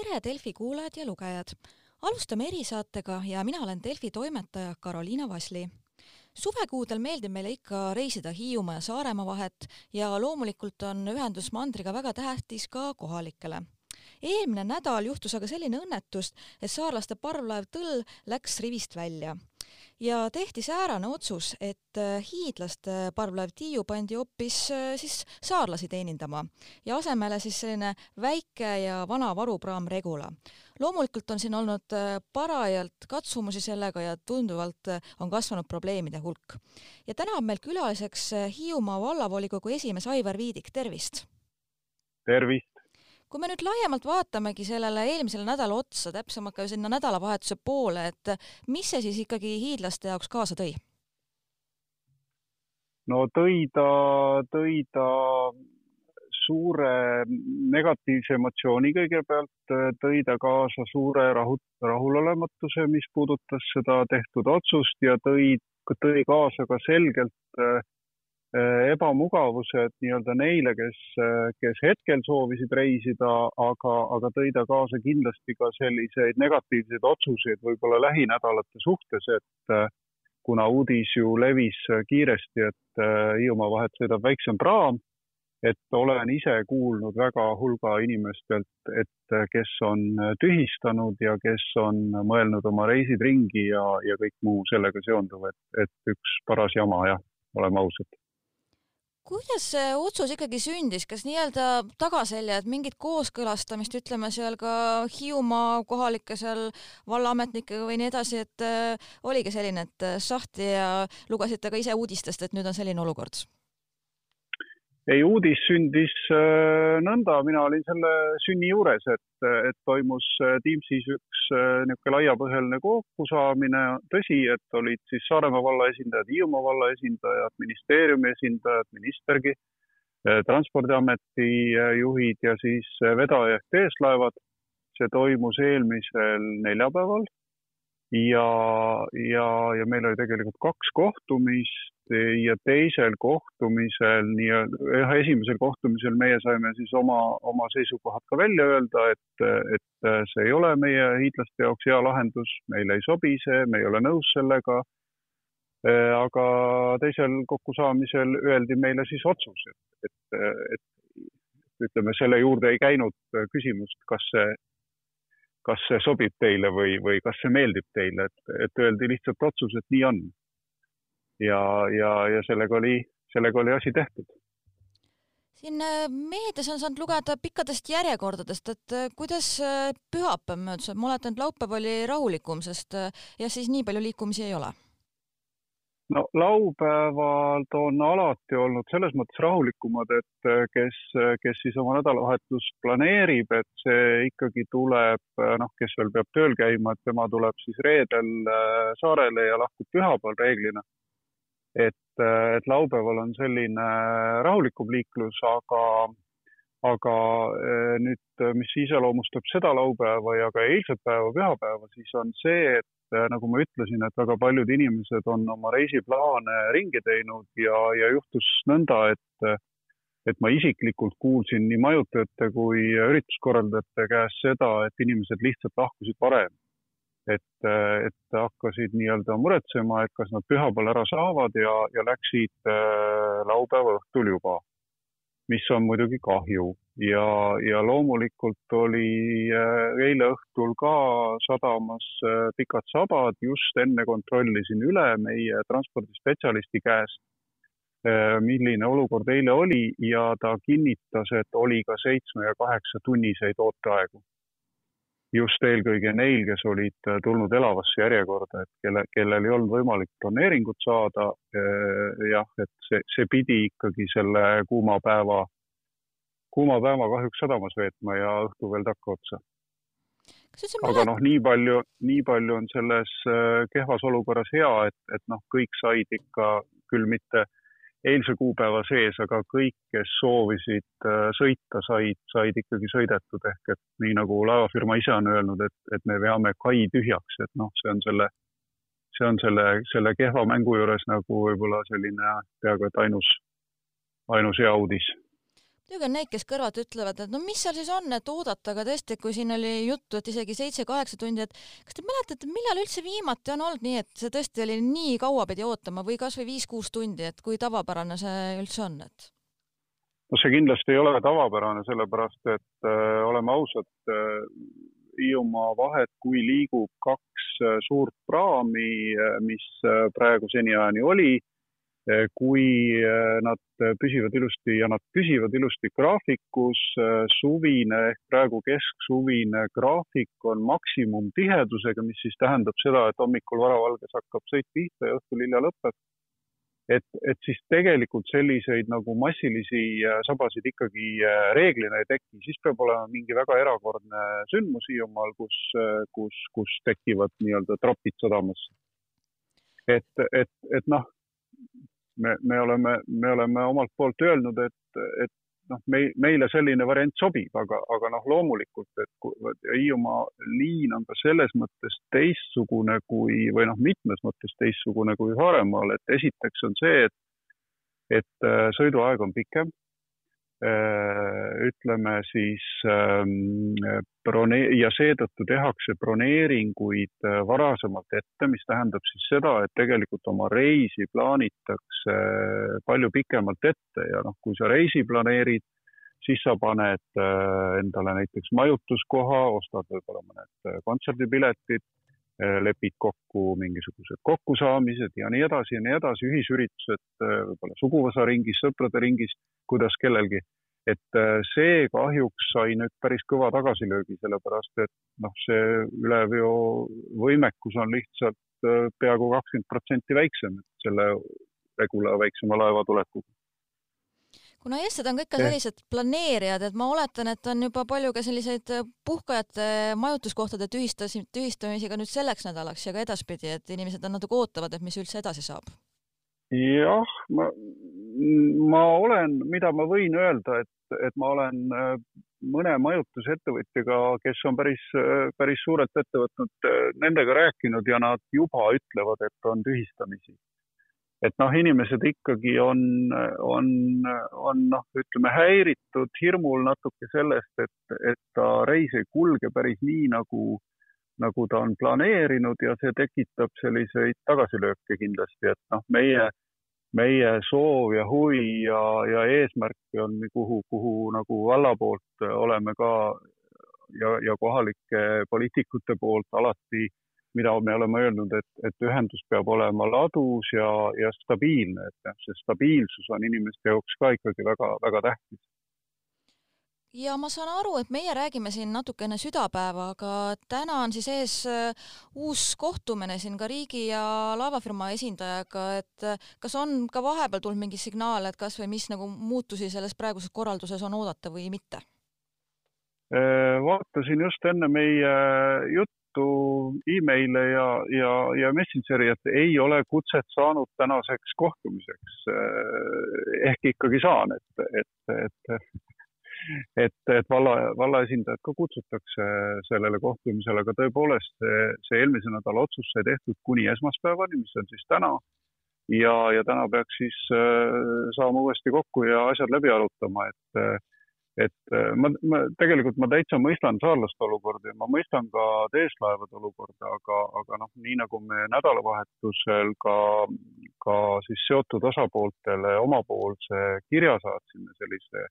tere, Delfi kuulajad ja lugejad! alustame erisaatega ja mina olen Delfi toimetaja Karoliina Vasli. suvekuudel meeldib meile ikka reisida Hiiumaa ja Saaremaa vahet ja loomulikult on ühendus mandriga väga tähtis ka kohalikele eelmine nädal juhtus aga selline õnnetus, et saarlaste parvlaev Tõll läks rivist välja ja tehti säärane otsus, et äh, hiidlaste parvlaev Tiiu pandi hoopis äh, siis saarlasi teenindama ja asemele siis selline väike ja vana varupraam Regula. loomulikult on siin olnud äh, parajalt katsumusi sellega ja tunduvalt on kasvanud probleemide hulk. ja täna on meil külaliseks Hiiumaa vallavolikogu esimees Aivar Viidik, tervist! tervist! Kui me nüüd laiemalt vaatamegi sellele eelmisele nädala otsa, täpsemalt ka sinna nädalavahetuse poole, et mis see siis ikkagi hiidlaste jaoks kaasa tõi? no tõi ta, tõi ta suure negatiivse emotsiooni kõigepealt, tõi ta kaasa suure rahu, rahulolematuse, mis puudutas seda tehtud otsust ja tõi, tõi kaasa ka selgelt äh, ebamugavused nii-öelda neile, kes, äh, kes hetkel soovisid reisida, aga, aga tõi ta kaasa kindlasti ka selliseid negatiivseid otsuseid võib-olla lähinädalate suhtes, et äh, kuna uudis ju levis kiiresti, et Hiiumaa vahet sõidab väiksem praam, et olen ise kuulnud väga hulga inimestelt, et kes on tühistanud ja kes on mõelnud oma reisid ringi ja, ja kõik muu sellega seonduv, et, et üks paras jama jah, oleme ausad kuidas see otsus ikkagi sündis, kas nii-öelda tagaselja, et mingit kooskõlastamist, ütleme seal ka Hiiumaa kohalike seal vallaametnikega või nii edasi, et äh, oligi selline, et äh, sahti ja lugesite ka ise uudistest, et nüüd on selline olukord? Ei, uudis sündis äh, nõnda, mina olin selle sünni juures, et, et toimus äh, Teamsis üks äh, niisugune laiapõhjaline kokkusaamine. tõsi, et olid siis Saaremaa valla esindajad, Hiiumaa valla esindajad, ministeeriumi esindajad, ministergi, transpordiameti juhid ja siis vedaja ehk eeslaevad. see toimus eelmisel neljapäeval ja, ja, ja meil oli tegelikult kaks kohtumist ja teisel kohtumisel, nii-öelda esimesel kohtumisel meie saime siis oma, oma seisukohad ka välja öelda, et, et see ei ole meie hiidlaste jaoks hea lahendus, meile ei sobi see, me ei ole nõus sellega. aga teisel kokkusaamisel öeldi meile siis otsus, et, et, et ütleme, selle juurde ei käinud küsimust, kas see kas see sobib teile või, või kas see meeldib teile, et, et öeldi lihtsalt otsus, et nii on ja, ja, ja sellega oli, sellega oli asi tehtud. siin äh, meedias on saanud lugeda pikkadest järjekordadest, et äh, kuidas äh, pühapäev möödus, ma oletan, et laupäev oli rahulikum, sest jah, siis nii palju liikumisi ei ole. No laupäevalt on alati olnud selles mõttes rahulikumad, et kes, kes siis oma nädalavahetust planeerib, et see ikkagi tuleb, noh, kes veel peab tööl käima, et tema tuleb siis reedel saarele ja lahkub pühapäeval reeglina et, et laupäeval on selline rahulikum liiklus, aga, aga eh, nüüd, mis iseloomustab seda laupäeva ja ka eilset päeva, pühapäeva, siis on see, et eh, nagu ma ütlesin, et väga paljud inimesed on oma reisiplaane ringi teinud ja, ja juhtus nõnda, et et ma isiklikult kuulsin nii majutajate kui ürituskorraldajate käest seda, et inimesed lihtsalt lahkusid varem et, et hakkasid nii-öelda muretsema, et kas nad pühapäeval ära saavad ja, ja läksid äh, laupäeva õhtul juba, mis on muidugi kahju. Ja, ja loomulikult oli äh, eile õhtul ka sadamas äh, pikad sabad, just enne kontrollisin üle meie transpordispetsialisti käest, milline olukord eile oli ja ta kinnitas, et oli ka seitsme ja kaheksa tunniseid ooteaegu just eelkõige neil, kes olid äh, tulnud elavasse järjekorda, et kelle, kellel ei olnud võimalik planeeringut saada. Äh, jah, et see, see pidi ikkagi selle kuuma päeva, kuuma päeva kahjuks sadamas veetma ja õhtu veel takkaotsa. aga noh, nii palju, nii palju on selles äh, kehvas olukorras hea, et, et noh, kõik said ikka küll mitte eilse kuupäeva sees, aga kõik, kes soovisid äh, sõita, said, said ikkagi sõidetud. Ehk et nii nagu laevafirma ise on öelnud, et, et me veame kai tühjaks, et noh, see on selle, see on selle, selle kehva mängu juures nagu võib-olla selline peaaegu et ainus, ainus hea uudis muidugi on neid, kes kõrvalt ütlevad, et no mis seal siis on, et oodata, aga tõesti, kui siin oli juttu, et isegi seitse-kaheksa tundi, et kas te mäletate, millal üldse viimati on olnud nii, et see tõesti oli nii kaua pidi ootama või kas või viis-kuus tundi, et kui tavapärane see üldse on, et? no see kindlasti ei ole tavapärane, sellepärast et äh, oleme ausad äh,, Hiiumaa vahet, kui liigub kaks äh, suurt praami, äh, mis äh, praegu seniajani oli kui eh, nad püsivad ilusti ja nad püsivad ilusti graafikus, eh, suvine ehk praegu kesksuvine graafik on maksimumtihedusega, mis siis tähendab seda, et hommikul varavalges hakkab sõit pihta ja õhtul hilja lõpeb. et, et siis tegelikult selliseid nagu massilisi sabasid ikkagi reeglina ei teki, siis peab olema mingi väga erakordne sündmus Hiiumaal, kus, kus, kus tekivad nii-öelda tropid sadamasse. et, et, et noh me, me oleme, me oleme omalt poolt öelnud, et, et noh, me, meile selline variant sobib, aga, aga noh, loomulikult, et Hiiumaa liin on ka selles mõttes teistsugune kui või noh, mitmes mõttes teistsugune kui Saaremaal, et esiteks on see, et, et äh, sõiduaeg on pikem ütleme siis ähm, brone- ja seetõttu tehakse broneeringuid äh, varasemalt ette, mis tähendab siis seda, et tegelikult oma reisi plaanitakse äh, palju pikemalt ette ja noh, kui sa reisi planeerid, siis sa paned endale näiteks majutuskoha, ostad võib-olla mõned kontserdipiletid, lepid kokku mingisugused kokkusaamised ja nii edasi ja nii edasi, ühisüritused võib-olla suguvõsa ringis, sõprade ringis, kuidas kellelgi. Et äh, see kahjuks sai nüüd päris kõva tagasilöögi, sellepärast et noh, see üleveo võimekus on lihtsalt äh, peaaegu kakskümmend protsenti väiksem selle Regula väiksema laeva tulekuga kuna eestlased on kõik ka sellised planeerijad, et ma oletan, et on juba palju ka selliseid äh, puhkajate majutuskohtade tühistasi, tühistamisi ka nüüd selleks nädalaks ja ka edaspidi, et inimesed on natuke ootavad, et mis üldse edasi saab jah, ma, ma olen, mida ma võin öelda, et, et ma olen äh, mõne majutusettevõtjaga, kes on päris, äh, päris suurelt ette võtnud, äh, nendega rääkinud ja nad juba ütlevad, et on tühistamisi. Et noh, inimesed ikkagi on, on, on noh, ütleme häiritud hirmul natuke sellest, et, et ta reis ei kulge päris nii, nagu nagu ta on planeerinud ja see tekitab selliseid tagasilööke kindlasti, et noh, meie meie soov ja huvi ja, ja eesmärk on, kuhu, kuhu nagu valla poolt oleme ka ja, ja kohalike poliitikute poolt alati, mida me oleme öelnud, et, et ühendus peab olema ladus ja, ja stabiilne, et see stabiilsus on inimeste jaoks ka ikkagi väga-väga tähtis ja ma saan aru, et meie räägime siin natuke enne südapäeva, aga täna on siis ees äh, uus kohtumine siin ka riigi ja laevafirma esindajaga, et äh, kas on ka vahepeal tulnud mingi signaal, et kas või mis nagu muutusi selles praeguses korralduses on oodata või mitte? Äh, vaatasin just enne meie juttu emaile ja, ja, ja Messengeri, et ei ole kutset saanud tänaseks kohtumiseks. ehk ikkagi saan, et, et, et et, et valla, valla esindajad ka kutsutakse sellele kohtumisele, aga tõepoolest see, see eelmise nädala otsus sai tehtud kuni esmaspäevani, mis on siis täna. ja, ja täna peaks siis äh, saama uuesti kokku ja asjad läbi arutama, et et ma, ma tegelikult ma täitsa mõistan saarlaste olukorda ja ma mõistan ka teeslaevade olukorda, aga, aga noh, nii nagu me nädalavahetusel ka, ka siis seotud osapooltele omapoolse kirja saatsime sellise äh,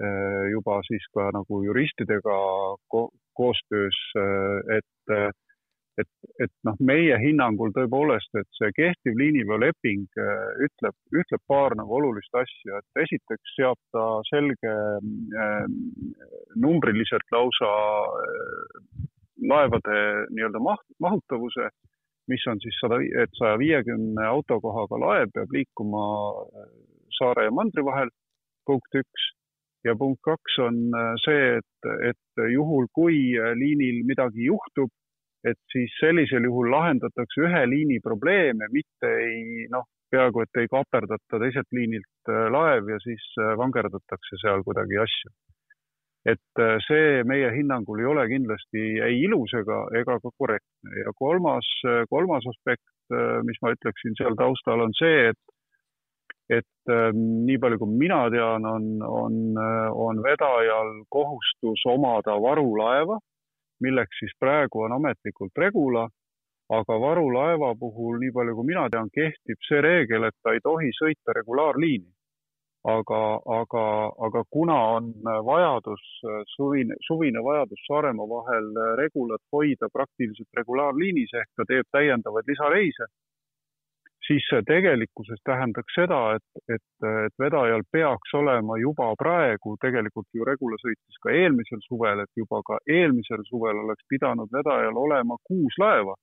Äh, juba siis ka nagu juristidega ko koostöös, äh, et, et, et noh, meie hinnangul tõepoolest, et see kehtiv liiniveoleping äh, ütleb, ütleb paar nagu olulist asja, et esiteks seab ta selge numbriliselt lausa laevade nii-öelda maht, mahutavuse, mis on siis sada, et saja viiekümne autokohaga laev peab liikuma saare ja mandri vahel, punkt üks. Ja punkt kaks on äh, see, et, et juhul, kui äh, liinil midagi juhtub, et siis sellisel juhul lahendatakse ühe liini probleeme, mitte ei noh, peaaegu et ei kaaperdata teiselt liinilt äh, laev ja siis vangerdatakse seal kuidagi asju. et see meie hinnangul ei ole kindlasti ei ilus ega, ega ka korrektne ja kolmas, kolmas aspekt, mis ma ütleksin seal taustal, on see, et et äh, nii palju, kui mina tean, on, on, on vedajal kohustus omada varulaeva, milleks siis praegu on ametlikult Regula, aga varulaeva puhul, nii palju kui mina tean, kehtib see reegel, et ta ei tohi sõita regulaarliini. Aga, aga, aga kuna on vajadus, suvine, suvine vajadus Saaremaa vahel Regulat hoida praktiliselt regulaarliinis ehk ta teeb täiendavaid lisareise, siis see tegelikkuses tähendaks seda, et, et, et vedajal peaks olema juba praegu, tegelikult ju Regula sõitis ka eelmisel suvel, et juba ka eelmisel suvel oleks pidanud vedajal olema kuus laeva,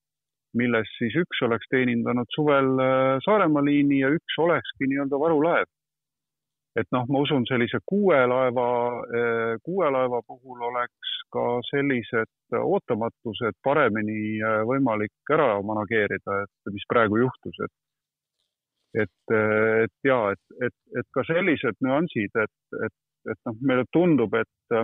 millest siis üks oleks teenindanud suvel Saaremaa liini ja üks olekski nii-öelda varulaev. Et noh, ma usun, sellise kuue laeva, eh, kuue laeva puhul oleks ka sellised ootamatused paremini eh, võimalik ära manageerida, et mis praegu juhtus, et et, et ja et, et, et ka sellised nüansid, et, et, et noh, meile tundub, et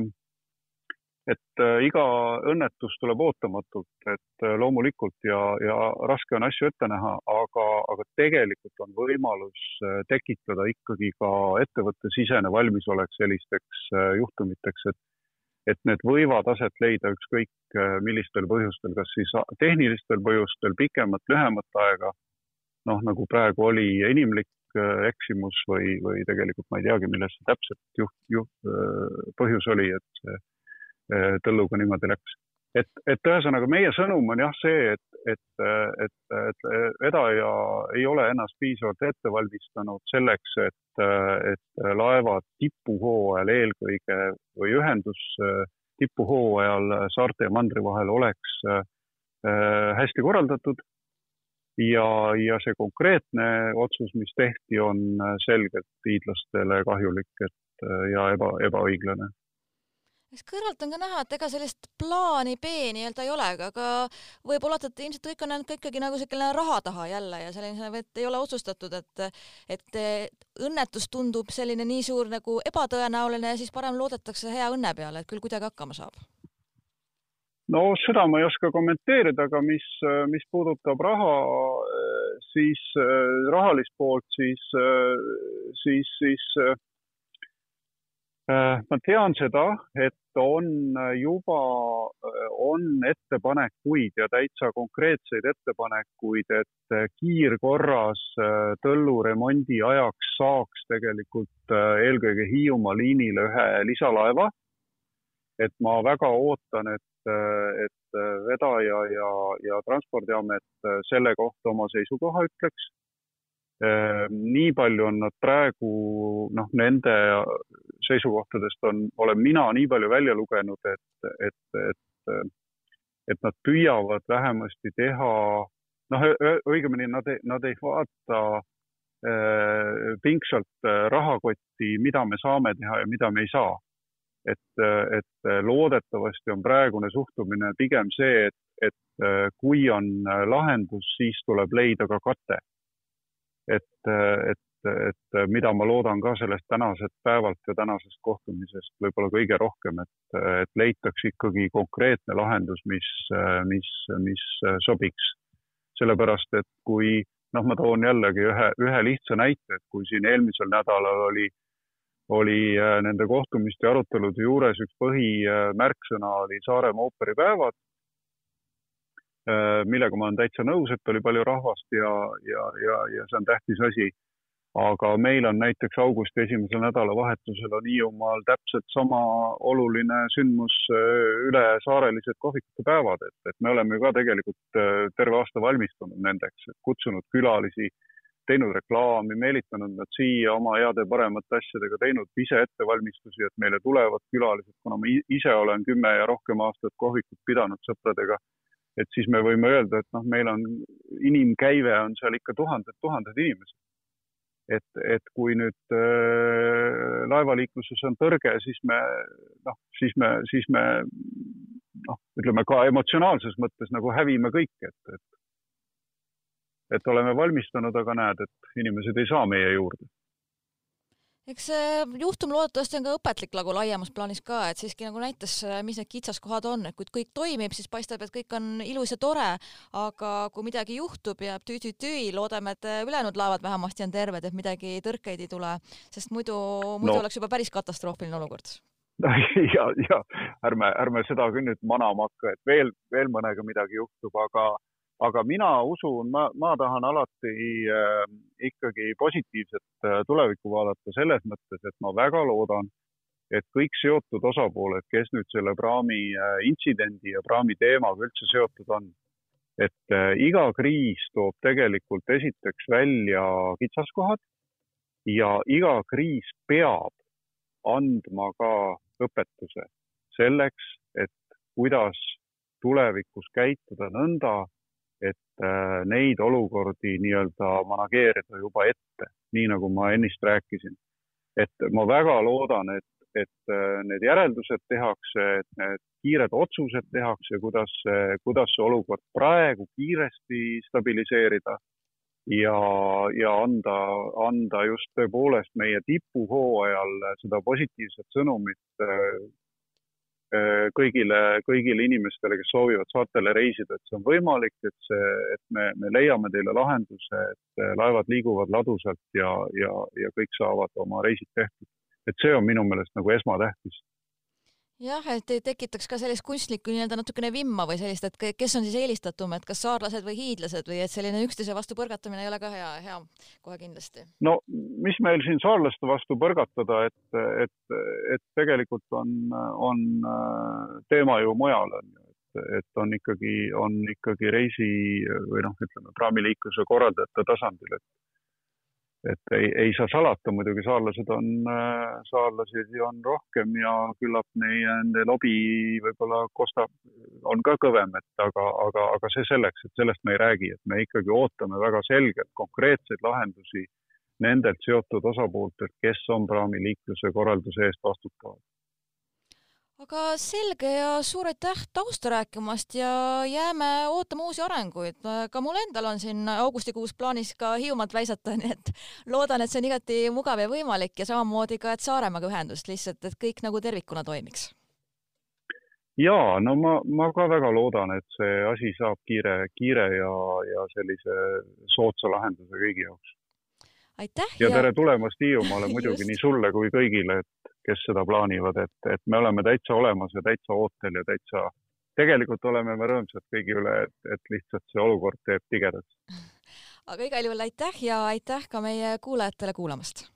et äh, iga õnnetus tuleb ootamatult, et äh, loomulikult ja, ja raske on asju ette näha, aga, aga tegelikult on võimalus äh, tekitada ikkagi ka ettevõttesisene valmisolek sellisteks juhtumiteks, et et need võivad aset leida ükskõik millistel põhjustel, kas siis tehnilistel põhjustel pikemat, lühemat aega, noh, nagu praegu oli inimlik eksimus või, või tegelikult ma ei teagi, milles see täpselt juht, juht, põhjus oli, et see Äh, tõlluga niimoodi läks. et, et ühesõnaga meie sõnum on jah see, et, et, et, et vedaja ei ole ennast piisavalt ette valmistanud selleks, et, et laevad tipuhooajal eelkõige või ühendus tipuhooajal saarte ja mandri vahel oleks äh, hästi korraldatud ja, ja see konkreetne otsus, mis tehti, on selgelt hiidlastele kahjulik, et ja eba, ebaõiglane eks kõrvalt on ka näha, et ega sellist plaani B nii-öelda ei ole, aga võib oletada, et ilmselt kõik on jäänud ka ikkagi nagu selline raha taha jälle ja selline, et ei ole otsustatud, et et õnnetus tundub selline nii suur nagu ebatõenäoline ja siis parem loodetakse hea õnne peale, et küll kuidagi hakkama saab. No seda ma ei oska kommenteerida, aga mis, mis puudutab raha, siis rahalist poolt, siis, siis, siis ma tean seda, et on juba, on ettepanekuid ja täitsa konkreetseid ettepanekuid, et kiirkorras tõlluremondi ajaks saaks tegelikult eelkõige Hiiumaa liinile ühe lisalaeva. Et ma väga ootan, et, et vedaja ja, ja Transpordiamet selle kohta oma seisukoha ütleks nii palju on nad praegu, noh, nende seisukohtadest on, olen mina nii palju välja lugenud, et, et, et, et nad püüavad vähemasti teha, noh, õigemini nad, nad ei vaata äh, pingsalt rahakotti, mida me saame teha ja mida me ei saa. Et, et loodetavasti on praegune suhtumine pigem see, et, et kui on lahendus, siis tuleb leida ka kate et, et, et mida ma loodan ka sellest tänasest päevalt ja tänasest kohtumisest võib-olla kõige rohkem, et, et leitakse ikkagi konkreetne lahendus, mis, mis, mis sobiks. sellepärast, et kui noh, ma toon jällegi ühe, ühe lihtsa näite, et kui siin eelmisel nädalal oli, oli äh, nende kohtumiste ja arutelude juures üks põhimärksõna oli Saaremaa ooperipäevad Äh, millega ma olen täitsa nõus, et oli palju rahvast ja, ja, ja, ja see on tähtis asi. aga meil on näiteks augusti esimesel nädalavahetusel on Hiiumaal täpselt sama oluline sündmus äh, ülesaarelised kohvikute päevad, et, et me oleme ju ka tegelikult äh, terve aasta valmistunud nendeks, kutsunud külalisi, teinud reklaami, meelitanud nad siia oma heade paremate asjadega, teinud ise ettevalmistusi, et meile tulevad külalised, kuna ma ise olen kümme ja rohkem aastat kohvikut pidanud sõpradega et siis me võime öelda, et noh, meil on inimkäive on seal ikka tuhanded-tuhanded inimesed. et, et kui nüüd äh, laevaliikluses on tõrge, siis me noh, siis me, siis me noh, ütleme ka emotsionaalses mõttes nagu hävime kõik, et, et et oleme valmistunud, aga näed, et inimesed ei saa meie juurde eks see juhtum loodetavasti on ka õpetlik nagu laiemas plaanis ka, et siiski nagu näitas, mis need kitsaskohad on, et kui kõik toimib, siis paistab, et kõik on ilus ja tore, aga kui midagi juhtub, jääb tüü-tüü-tüü, loodame, et ülejäänud laevad vähemasti on terved, et midagi tõrkeid ei tule, sest muidu, muidu no. oleks juba päris katastroofiline olukord ja, ja ärme, ärme seda küll nüüd manama hakka, et veel, veel mõnega midagi juhtub, aga aga mina usun, ma, ma tahan alati äh, ikkagi positiivset äh, tulevikku vaadata selles mõttes, et ma väga loodan, et kõik seotud osapooled, kes nüüd selle praami äh, intsidendi ja praami teemaga üldse seotud on, et äh, iga kriis toob tegelikult esiteks välja kitsaskohad ja iga kriis peab andma ka õpetuse selleks, et kuidas tulevikus käituda nõnda, et äh, neid olukordi nii-öelda manageerida juba ette, nii nagu ma ennist rääkisin. et ma väga loodan, et, et äh, need järeldused tehakse, et need kiired otsused tehakse, kuidas, kuidas see olukord praegu kiiresti stabiliseerida ja, ja anda, anda just tõepoolest meie tipuhooajal seda positiivset sõnumit äh, Äh, kõigile, kõigile inimestele, kes soovivad saartele reisida, et see on võimalik, et see, et me, me leiame teile lahenduse, et äh, laevad liiguvad ladusalt ja, ja, ja kõik saavad oma reisid tehtud. et see on minu meelest nagu esmatähtis jah, et ei tekitaks ka sellist kunstlikku nii-öelda natukene vimma või sellist, et kes on siis eelistatum, et kas saarlased või hiidlased või et selline üksteise vastu põrgatamine ei ole ka hea, hea kohe kindlasti. no mis meil siin saarlaste vastu põrgatada, et, et, et tegelikult on, on teema ju mujal on ju, et, et on ikkagi, on ikkagi reisi või noh, ütleme praamiliikluse korraldajate tasandil, et et ei, ei saa salata, muidugi saarlased on, saarlasi on rohkem ja küllap neie, nende lobi võib-olla kostab, on ka kõvem, et aga, aga, aga see selleks, et sellest me ei räägi, et me ikkagi ootame väga selgelt konkreetseid lahendusi nendelt seotud osapooltelt, kes on praamiliikluse korralduse eest vastutavad aga selge ja suur aitäh tausta rääkimast ja jääme ootama uusi arenguid. ka mul endal on siin augustikuus plaanis ka Hiiumaad väisata, nii et loodan, et see on igati mugav ja võimalik ja samamoodi ka, et Saaremaaga ühendust lihtsalt, et kõik nagu tervikuna toimiks. ja no ma, ma ka väga loodan, et see asi saab kiire, kiire ja, ja sellise soodsa lahenduse kõigi jaoks. aitäh. ja tere tulemast Hiiumaale muidugi nii sulle kui kõigile, et kes seda plaanivad, et, et me oleme täitsa olemas ja täitsa ootel ja täitsa, tegelikult oleme me rõõmsad kõigi üle, et, et lihtsalt see olukord teeb tigedaks. aga igal juhul aitäh ja aitäh ka meie kuulajatele kuulamast